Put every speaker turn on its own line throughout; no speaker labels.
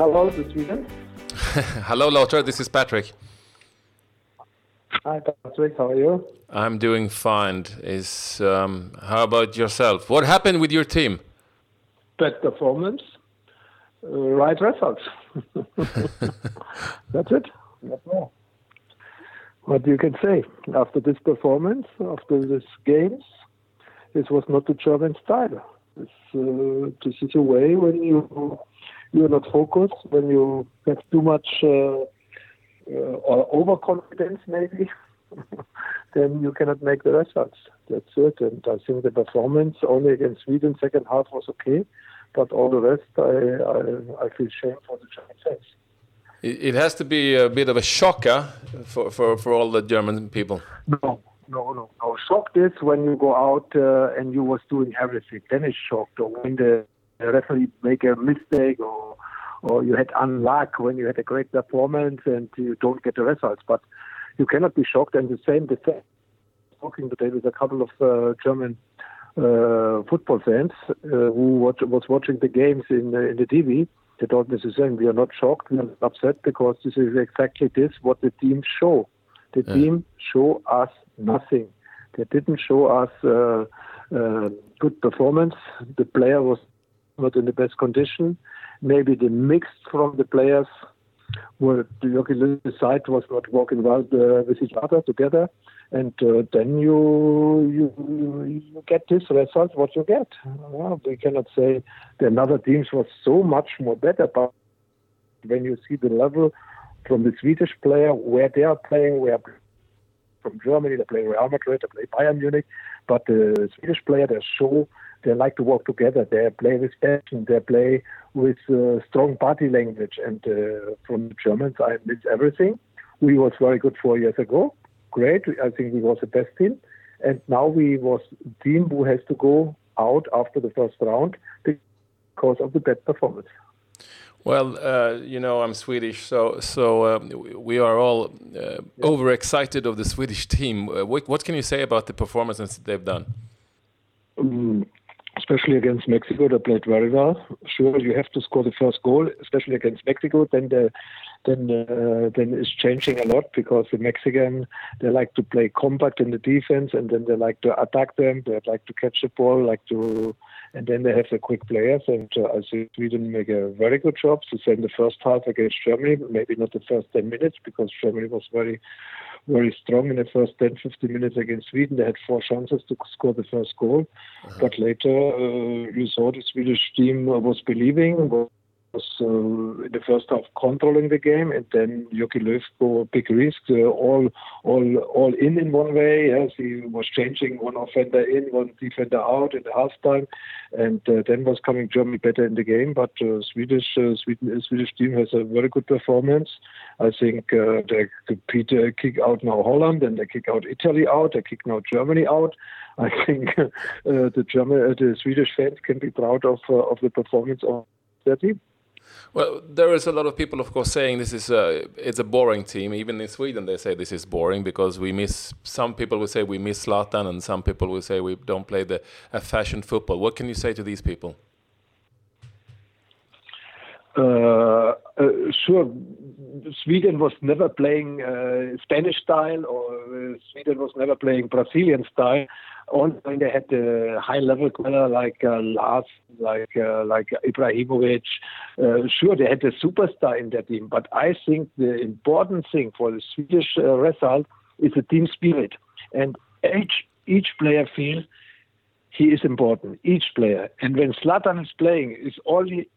Hello to Sweden.
Hello, Lothar. This is Patrick.
Hi, Patrick. How are you?
I'm doing fine. Is um, how about yourself? What happened with your team?
Bad performance, uh, right results. That's it. That's all. What you can say after this performance, after this games, this was not the German style. This, uh, this is a way when you you're not focused, when you have too much uh, uh, or overconfidence, maybe, then you cannot make the results. That's it. And I think the performance only against Sweden second half was okay, but all the rest, I I, I feel shame for the.
It, it has to be a bit of a shocker for, for, for all the German people.
No, no, no, no. Shocked is when you go out uh, and you was doing everything. Then it's shocked. Or when the referee make a mistake, or or you had unluck when you had a great performance and you don't get the results. But you cannot be shocked. And the same, the same. Talking today with a couple of uh, German uh, football fans uh, who watch, was watching the games in in the TV. They told me the same. We are not shocked. We are upset because this is exactly this what the team show. The
Yeah.
team show us nothing. They didn't show us uh, uh, good performance. The player was not in the best condition. Maybe the mix from the players were the side was not working well uh, with each other together, and uh, then you, you you get this result what you get. Well, we cannot say the another teams was so much more better, but when you see the level from the Swedish player where they are playing, where from Germany they play Real Madrid, they play Bayern Munich, but the Swedish player they show they like to work together. They play with passion. They play with uh, strong body language. And uh, from the Germans, I miss everything. We was very good four years ago. Great. I think we was the best team. And now we was team who has to go out after the first round because of the bad performance.
Well, uh, you know, I'm Swedish, so so um, we are all uh, overexcited of the Swedish team. Uh, what, what can you say about the performances they've done?
Especially against Mexico, they played very well. Sure, you have to score the first goal, especially against Mexico. Then the then uh, then it's changing a lot because the Mexican they like to play compact in the defense, and then they like to attack them. They like to catch the ball, like to, and then they have the quick players. And uh, I think Sweden make a very good job. The same the first half against Germany, maybe not the first ten minutes because Germany was very very strong in the first 10, 15 minutes against Sweden. They had four chances to score the first goal. But later, uh, you saw the Swedish team was believing, was uh, in the first half controlling the game, and then Jogi Löw go big risk, uh, all all all in in one way. Yes, he was changing one offender in, one defender out in the halftime, and uh, then was coming Germany better in the game. But uh, Swedish uh, Sweden uh, Swedish team has a very good performance. I think uh, they compete, uh, kick out now Holland, and they kick out Italy out. They kick now Germany out. I think uh, the German, uh, the Swedish fans can be proud of uh, of the performance of their team.
Well, there is a lot of people, of course, saying this is a it's a boring team. Even in Sweden, they say this is boring because we miss. Some people will say we miss Zlatan, and some people will say we don't play the a fashion football. What can you say to these people?
Uh, uh, sure, Sweden was never playing uh, Spanish style, or uh, Sweden was never playing Brazilian style. Only when they had the high level player like uh, Lars, like like Ibrahimovic. Sure, they had a superstar in their team, but I think the important thing for the Swedish result is the team spirit, and each each player feels he is important, each player. And when Zlatan is playing, it's only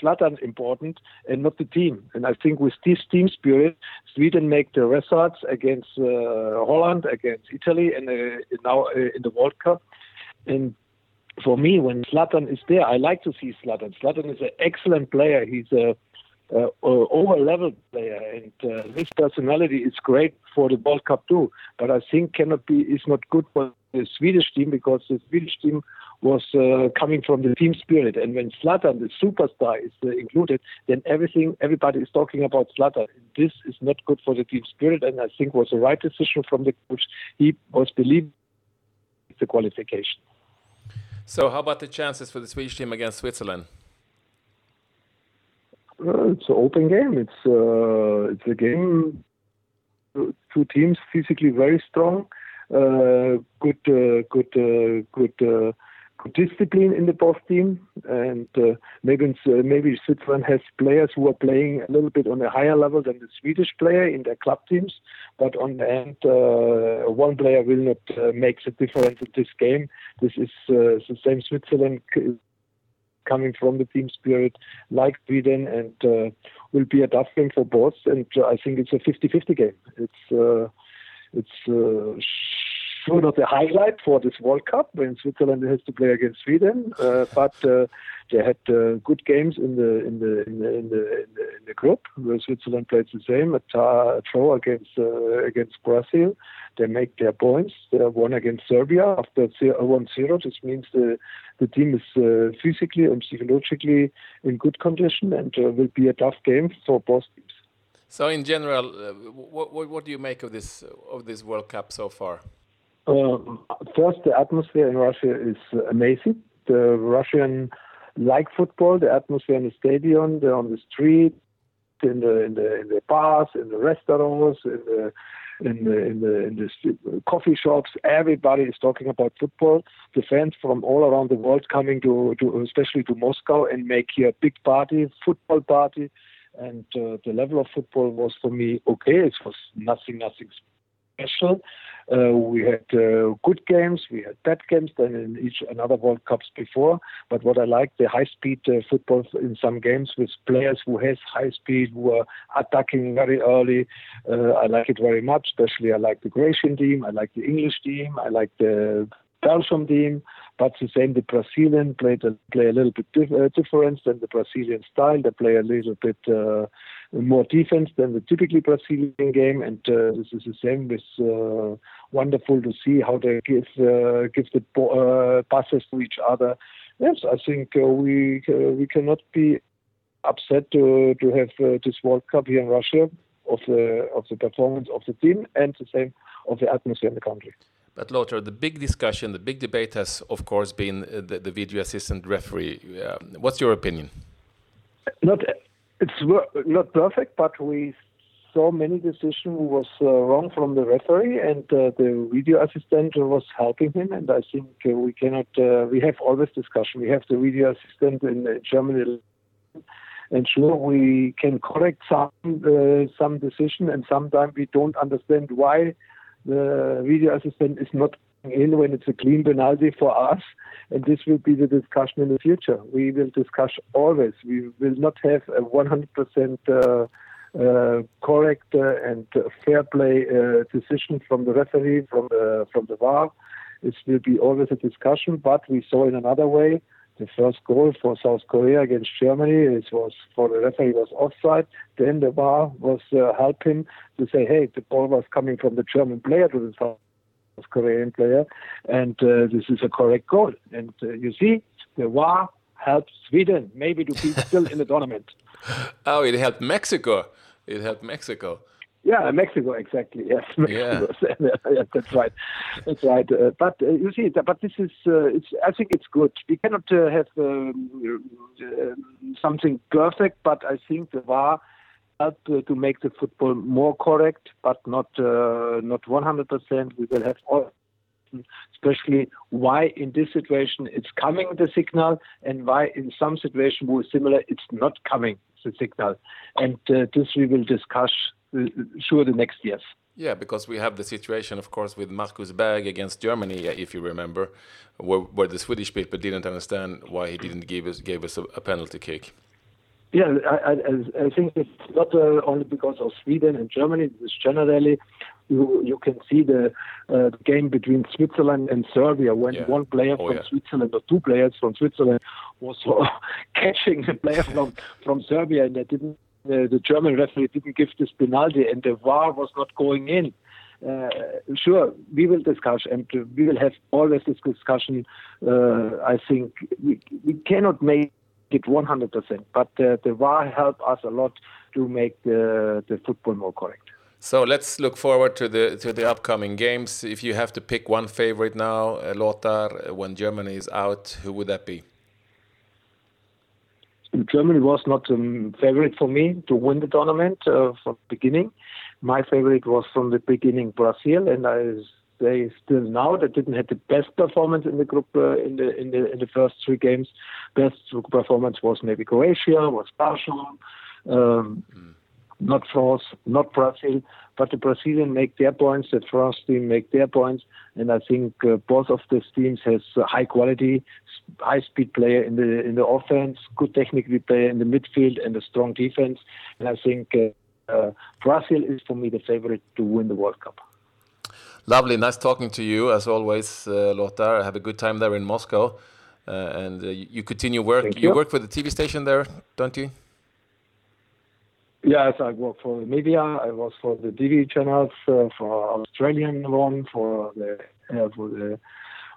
Zlatan important and not the team. And I think with this team spirit, Sweden make the results against uh, Holland, against Italy, and uh, now uh, in the World Cup. And for me, when Zlatan is there, I like to see Zlatan. Zlatan is an excellent player. He's a uh, over level player, and uh, his personality is great for the World Cup too. But I think cannot be is not good for the Swedish team because the Swedish team was uh, coming from the team spirit. And when Zlatan, the superstar, is uh, included, then everything everybody is talking about Zlatan. This is not good for the team spirit, and I think was the right decision from the coach. He was believing the qualification.
So, how about the chances for the Swedish team against Switzerland?
Uh, it's an open game. It's uh, it's a game. Two teams physically very strong, uh, good, uh, good, uh, good, uh, good discipline in the both team, and maybe maybe Switzerland has players who are playing a little bit on a higher level than the Swedish player in their club teams. But on the end, one player will not make the difference in this game. This is the same Switzerland coming from the team spirit like Sweden and uh, will be a tough game for both. And uh, I think it's a 50-50 game. It's uh, it's uh, sure not the highlight for this World Cup when Switzerland has to play against Sweden, uh, but uh, they had good games in the in the in the in the, in the, group where Switzerland played the same a, a draw against against Brazil. They make their points. They won against Serbia after 1-0. This means the the team is uh, physically and psychologically in good condition and uh, will be a tough game for both teams.
So, in general, uh, what, what, what do you make of this of this World Cup so far?
Um, first, the atmosphere in Russia is amazing. The Russian like football. The atmosphere in the stadium, on the street, in the in the in the bars, in the restaurants, in the in the in the in the coffee shops. Everybody is talking about football. The fans from all around the world coming to, to especially to Moscow and make here a big party, football party. And uh, the level of football was for me okay. It was nothing, nothing special. Uh, we had uh, good games, we had bad games than in each another World Cups before. But what I like, the high-speed uh, football in some games with players who has high speed, who are attacking very early. Uh, I like it very much. Especially, I like the Croatian team, I like the English team, I like the Belgium team. But the same, the Brazilian played a, play a little bit dif- uh, different than the Brazilian style. They play a little bit uh, more defense than the typically Brazilian game, and uh, this is the same. It's uh, wonderful to see how they give uh, give the uh, passes to each other. Yes, I think we we cannot be upset to to have this World Cup here in Russia of the of the performance of the team and the same of the atmosphere in the country.
But Lothar, the big discussion, the big debate has, of course, been the, the video assistant referee. what's your opinion?
Not it's not perfect, but we saw many decisions was uh, wrong from the referee, and uh, the video assistant was helping him. And I think uh, we cannot. Uh, we have always discussion. We have the video assistant in uh, Germany, and sure we can correct some uh, some decision, and sometimes we don't understand why the video assistant is not in when it's a clean penalty for us. And this will be the discussion in the future. We will discuss always. We will not have a 100% uh, uh, correct uh, and fair play uh, decision from the referee, from the from the VAR. It will be always a discussion. But we saw in another way the first goal for South Korea against Germany. It was for the referee was offside. Then the VAR was uh, helping to say, hey, the ball was coming from the German player to the South Korean player, and uh, this is a correct goal. And uh, you see, the VAR helped Sweden maybe to be still in the tournament.
Oh, it helped Mexico. It helped Mexico.
Yeah, Mexico exactly. Yes, Mexico. Yeah. yes, that's right. That's right. Uh, but uh, you see, but this is. Uh, it's. I think it's good. We cannot uh, have um, uh, something perfect, but I think the VAR help uh, to make the football more correct, but not uh, not 100%. We will have all, especially why in this situation it's coming the signal, and why in some situation who is similar it's not coming the signal, and uh, this we will discuss sure the next years.
Yeah, because we have the situation, of course, with Markus Berg against Germany, if you remember, where, where the Swedish people didn't understand why he didn't give us gave us a, a penalty kick.
Yeah, I, I, I think it's not uh, only because of Sweden and Germany. It's generally you you can see the uh, game between Switzerland and Serbia when yeah. one player oh, from yeah. Switzerland or two players from Switzerland was uh, catching the player from from Serbia and they didn't. Uh, the German referee didn't give this penalty and the VAR was not going in. Uh, sure, we will discuss and we will have always this discussion. Uh, I think we, we cannot make it 100%. But uh, the VAR helped us a lot to make the, the football more correct.
So let's look forward to the to the upcoming games. If you have to pick one favorite now, uh, Lothar, when Germany is out, who would that be?
Germany was not a favorite for me to win the tournament uh, from the beginning. My favorite was from the beginning Brazil, and I say still now that didn't have the best performance in the group uh, in the in the in the first three games. Best performance was maybe Croatia, was Belgium. Um, mm not France, not Brazil, but the Brazilian make their points, the France team make their points, and I think uh, both of these teams has high quality, high speed player in the in the offense, good technically player in the midfield, and a strong defense. And I think uh, uh, Brazil is for me the favorite to win the World Cup.
Lovely, nice talking to you as always, uh, Lothar. Have a good time there in Moscow, uh, and uh, you continue work. You.
you
work for the TV station there, don't you?
Yes, I work for the media. I was for the TV channels, uh, for Australian one, for the uh, for the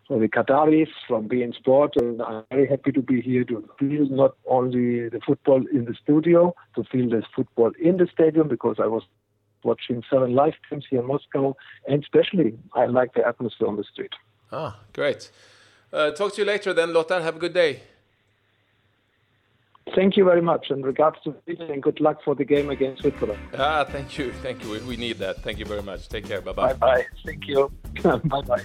for the Qataris from beIN Sport. And I'm very happy to be here to feel not only the football in the studio, to feel the football in the stadium because I was watching seven live games here in Moscow, and especially I like the atmosphere on the street.
Ah, great. Uh, talk to you later then, Lothar. Have a good day.
Thank you very much. In regards to Sweden, and good luck for the game against Switzerland.
Ah, thank you. Thank you. We, we need that. Thank you very much. Take care. Bye bye.
Bye bye. Thank you. bye bye.